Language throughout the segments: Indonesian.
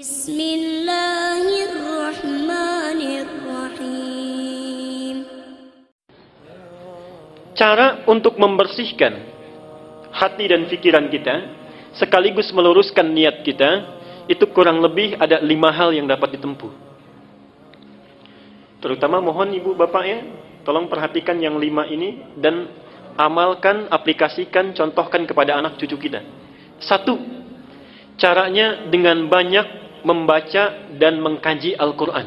Bismillahirrahmanirrahim. Cara untuk membersihkan hati dan pikiran kita sekaligus meluruskan niat kita itu kurang lebih ada lima hal yang dapat ditempuh. Terutama mohon ibu bapak ya, tolong perhatikan yang lima ini dan amalkan, aplikasikan, contohkan kepada anak cucu kita. Satu, caranya dengan banyak membaca dan mengkaji Al-Quran.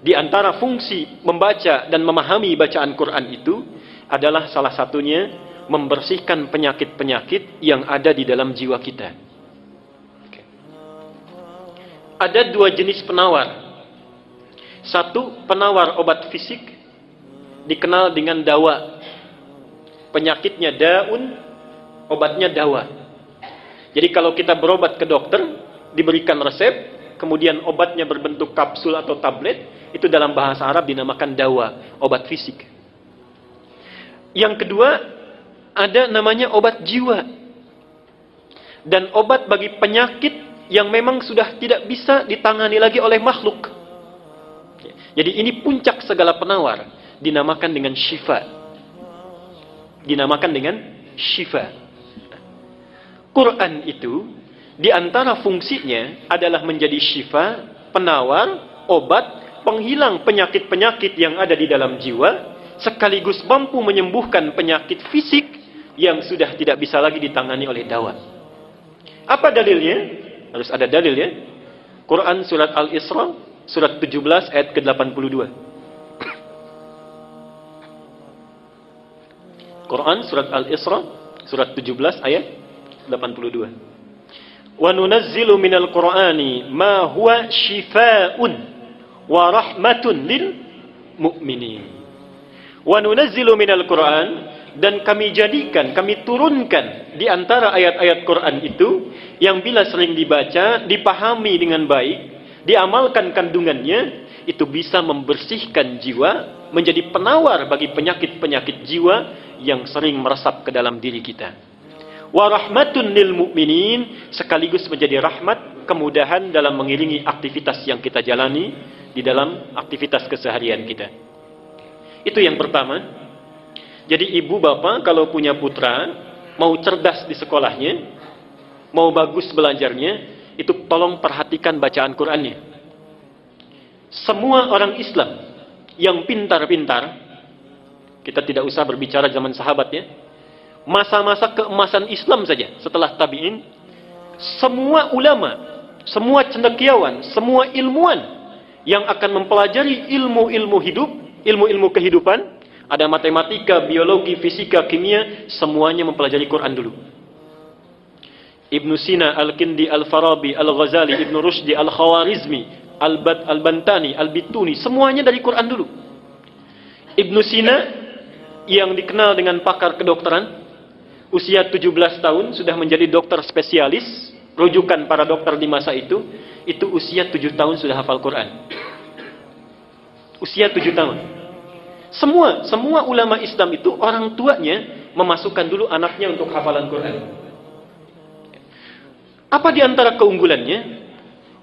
Di antara fungsi membaca dan memahami bacaan Quran itu adalah salah satunya membersihkan penyakit-penyakit yang ada di dalam jiwa kita. Ada dua jenis penawar. Satu, penawar obat fisik dikenal dengan dawa. Penyakitnya daun, obatnya dawa. Jadi kalau kita berobat ke dokter, diberikan resep, kemudian obatnya berbentuk kapsul atau tablet, itu dalam bahasa Arab dinamakan dawa, obat fisik. Yang kedua, ada namanya obat jiwa. Dan obat bagi penyakit yang memang sudah tidak bisa ditangani lagi oleh makhluk. Jadi ini puncak segala penawar, dinamakan dengan syifa. Dinamakan dengan syifa. Quran itu di antara fungsinya adalah menjadi syifa, penawar, obat penghilang penyakit-penyakit yang ada di dalam jiwa, sekaligus mampu menyembuhkan penyakit fisik yang sudah tidak bisa lagi ditangani oleh dawa. Apa dalilnya? Harus ada dalil ya. Quran surat Al-Isra surat 17 ayat ke-82. Quran surat Al-Isra surat 17 ayat 82. Wa nunazzilu minal Qur'ani ma huwa shifaa'un wa rahmatun lil mu'minin. Wa nunazzilu minal Qur'an dan kami jadikan, kami turunkan di antara ayat-ayat Quran itu yang bila sering dibaca, dipahami dengan baik, diamalkan kandungannya, itu bisa membersihkan jiwa, menjadi penawar bagi penyakit-penyakit jiwa yang sering meresap ke dalam diri kita. Wa rahmatun lil mu'minin sekaligus menjadi rahmat, kemudahan dalam mengiringi aktivitas yang kita jalani di dalam aktivitas keseharian kita. Itu yang pertama. Jadi ibu bapak kalau punya putra mau cerdas di sekolahnya, mau bagus belajarnya, itu tolong perhatikan bacaan Qur'annya. Semua orang Islam yang pintar-pintar, kita tidak usah berbicara zaman sahabat ya, masa-masa keemasan Islam saja setelah tabi'in, semua ulama, semua cendekiawan, semua ilmuwan yang akan mempelajari ilmu-ilmu hidup, ilmu-ilmu kehidupan, ada matematika, biologi, fisika, kimia, semuanya mempelajari Quran dulu. Ibnu Sina, Al-Kindi, Al-Farabi, Al-Ghazali, Ibnu Rushdi, Al-Khawarizmi, Al-Bantani, Al-Bituni, semuanya dari Quran dulu. Ibnu Sina yang dikenal dengan pakar kedokteran, usia 17 tahun sudah menjadi dokter spesialis, rujukan para dokter di masa itu, itu usia tujuh tahun sudah hafal Quran. Usia tujuh tahun. Semua, semua ulama Islam itu orang tuanya memasukkan dulu anaknya untuk hafalan Quran. Apa di antara keunggulannya?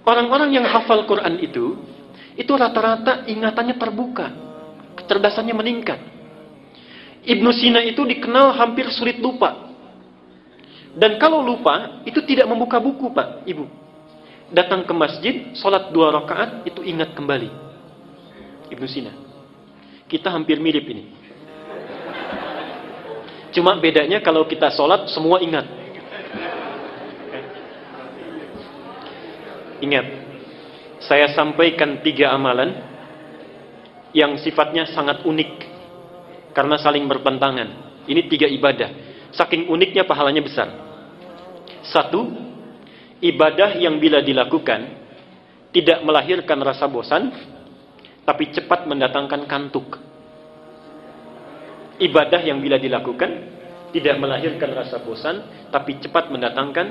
Orang-orang yang hafal Quran itu, itu rata-rata ingatannya terbuka. Kecerdasannya meningkat. Ibnu Sina itu dikenal hampir sulit lupa. Dan kalau lupa, itu tidak membuka buku, Pak, Ibu datang ke masjid, sholat dua rakaat, itu ingat kembali. Ibnu Sina. Kita hampir mirip ini. Cuma bedanya kalau kita sholat, semua ingat. Ingat, saya sampaikan tiga amalan yang sifatnya sangat unik karena saling berpentangan. Ini tiga ibadah. Saking uniknya pahalanya besar. Satu, ibadah yang bila dilakukan tidak melahirkan rasa bosan, tapi cepat mendatangkan kantuk. Ibadah yang bila dilakukan tidak melahirkan rasa bosan, tapi cepat mendatangkan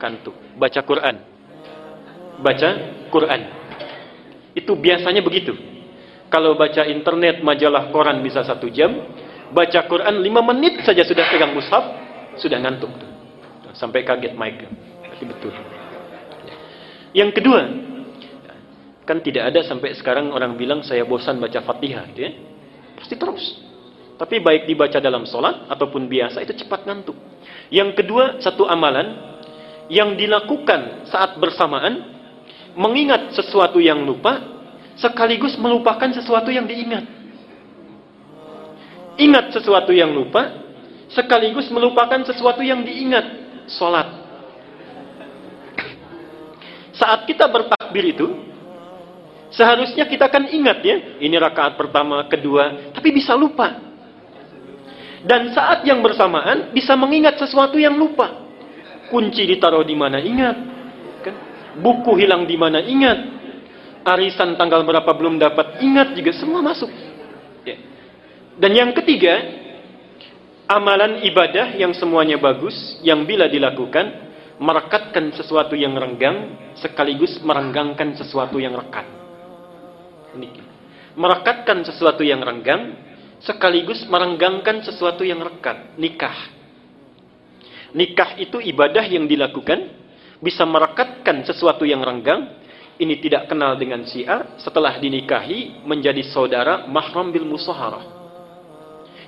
kantuk. Baca Quran. Baca Quran. Itu biasanya begitu. Kalau baca internet, majalah, koran bisa satu jam, baca Quran lima menit saja sudah pegang mushaf, sudah ngantuk. Sampai kaget Mike. Berarti betul. Yang kedua, kan tidak ada sampai sekarang orang bilang saya bosan baca Fatihah, gitu ya. Pasti terus. Tapi baik dibaca dalam sholat ataupun biasa itu cepat ngantuk. Yang kedua, satu amalan yang dilakukan saat bersamaan mengingat sesuatu yang lupa sekaligus melupakan sesuatu yang diingat. Ingat sesuatu yang lupa sekaligus melupakan sesuatu yang diingat. Sholat. Saat kita bertakbir itu, seharusnya kita kan ingat ya, ini rakaat pertama, kedua, tapi bisa lupa. Dan saat yang bersamaan bisa mengingat sesuatu yang lupa. Kunci ditaruh di mana ingat. Kan? Buku hilang di mana ingat. Arisan tanggal berapa belum dapat ingat juga semua masuk. Ya. Dan yang ketiga, amalan ibadah yang semuanya bagus, yang bila dilakukan, merekatkan sesuatu yang renggang, sekaligus merenggangkan sesuatu yang rekat. Ini. Merekatkan sesuatu yang renggang, sekaligus merenggangkan sesuatu yang rekat. Nikah. Nikah itu ibadah yang dilakukan, bisa merekatkan sesuatu yang renggang, ini tidak kenal dengan si A, setelah dinikahi menjadi saudara mahram bil musaharah.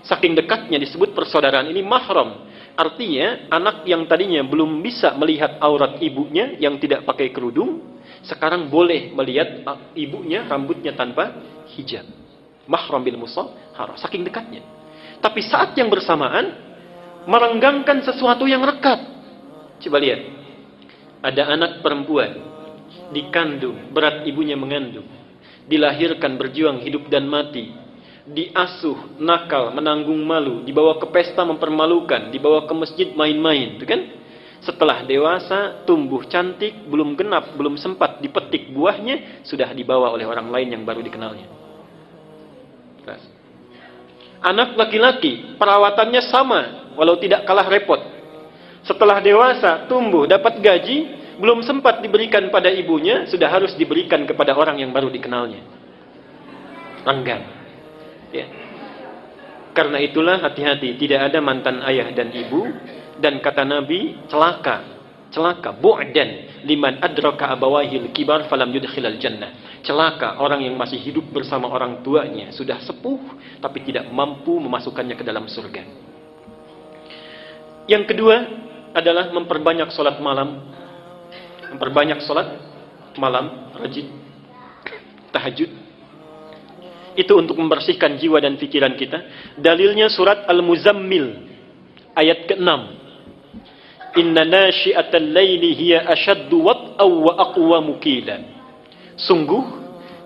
Saking dekatnya disebut persaudaraan ini mahram. Artinya anak yang tadinya belum bisa melihat aurat ibunya yang tidak pakai kerudung, sekarang boleh melihat ibunya rambutnya tanpa hijab. Mahram bil musaharah. Saking dekatnya. Tapi saat yang bersamaan, merenggangkan sesuatu yang rekat. Coba lihat. Ada anak perempuan dikandung, berat ibunya mengandung, dilahirkan berjuang hidup dan mati, diasuh, nakal, menanggung malu, dibawa ke pesta mempermalukan, dibawa ke masjid main-main, itu kan? Setelah dewasa, tumbuh cantik, belum genap, belum sempat dipetik buahnya, sudah dibawa oleh orang lain yang baru dikenalnya. Anak laki-laki, perawatannya sama, walau tidak kalah repot. Setelah dewasa, tumbuh, dapat gaji, belum sempat diberikan pada ibunya, sudah harus diberikan kepada orang yang baru dikenalnya. Renggang. Ya. Karena itulah hati-hati, tidak ada mantan ayah dan ibu, dan kata Nabi, celaka, celaka, bu'dan liman adraka abawahil kibar falam yudkhilal jannah. Celaka orang yang masih hidup bersama orang tuanya, sudah sepuh, tapi tidak mampu memasukkannya ke dalam surga. Yang kedua adalah memperbanyak sholat malam memperbanyak sholat malam, rajin, tahajud. Itu untuk membersihkan jiwa dan pikiran kita. Dalilnya surat Al-Muzammil ayat ke-6. Inna nashi'atal laili hiya ashaddu wat'aw wa aqwa mukila. Sungguh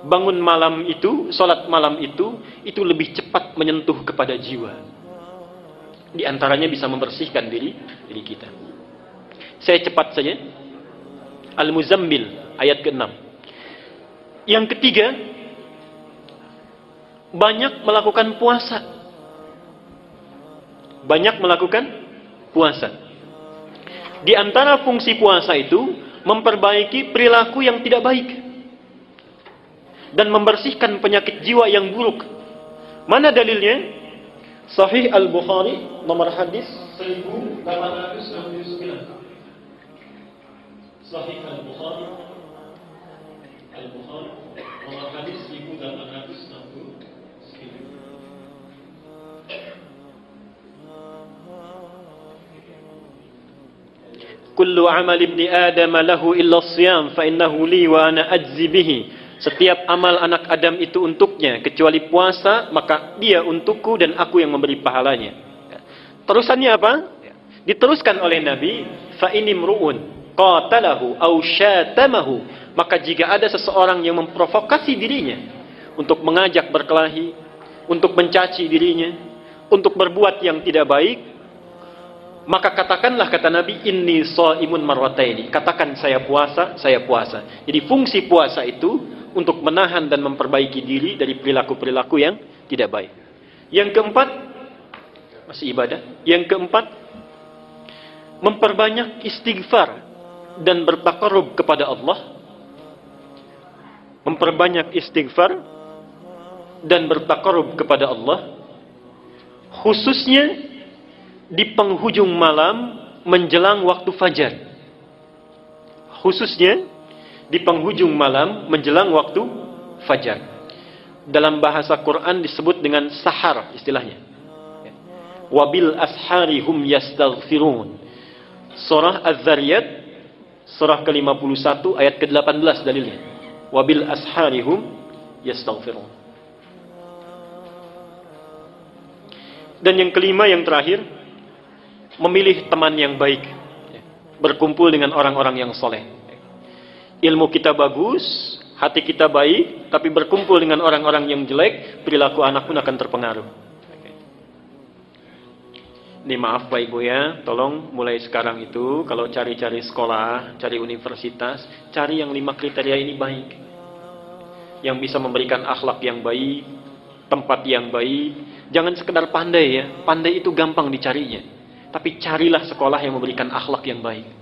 bangun malam itu, sholat malam itu, itu lebih cepat menyentuh kepada jiwa. Di antaranya bisa membersihkan diri diri kita. Saya cepat saja. Al-Muzammil ayat ke-6. Yang ketiga, banyak melakukan puasa. Banyak melakukan puasa. Di antara fungsi puasa itu memperbaiki perilaku yang tidak baik dan membersihkan penyakit jiwa yang buruk. Mana dalilnya? Sahih Al-Bukhari nomor hadis 1869. Sahih Al-Bukhari Al-Bukhari nomor hadis 1860 Kullu. Setiap amal anak Adam itu untuknya kecuali puasa maka dia untukku dan aku yang memberi pahalanya. Terusannya apa? Diteruskan oleh Nabi qatalahu aw syatamahu maka jika ada seseorang yang memprovokasi dirinya untuk mengajak berkelahi, untuk mencaci dirinya, untuk berbuat yang tidak baik, maka katakanlah kata Nabi inni shaimun marwataini. Katakan saya puasa, saya puasa. Jadi fungsi puasa itu untuk menahan dan memperbaiki diri dari perilaku-perilaku yang tidak baik. Yang keempat masih ibadah. Yang keempat memperbanyak istighfar dan bertakarub kepada Allah. Memperbanyak istighfar dan bertakarub kepada Allah. Khususnya di penghujung malam menjelang waktu fajar. khususnya di penghujung malam menjelang waktu fajar. Dalam bahasa Quran disebut dengan sahar istilahnya. Wabil ashari hum yastaghfirun. Surah Az-Zariyat surah ke-51 ayat ke-18 dalilnya. Wabil ashari hum yastaghfirun. Dan yang kelima yang terakhir memilih teman yang baik. Berkumpul dengan orang-orang yang soleh. Ilmu kita bagus, hati kita baik, tapi berkumpul dengan orang-orang yang jelek, perilaku anak pun akan terpengaruh. Ini maaf Pak Ibu ya, tolong mulai sekarang itu kalau cari-cari sekolah, cari universitas, cari yang lima kriteria ini baik. Yang bisa memberikan akhlak yang baik, tempat yang baik. Jangan sekedar pandai ya, pandai itu gampang dicarinya. Tapi carilah sekolah yang memberikan akhlak yang baik.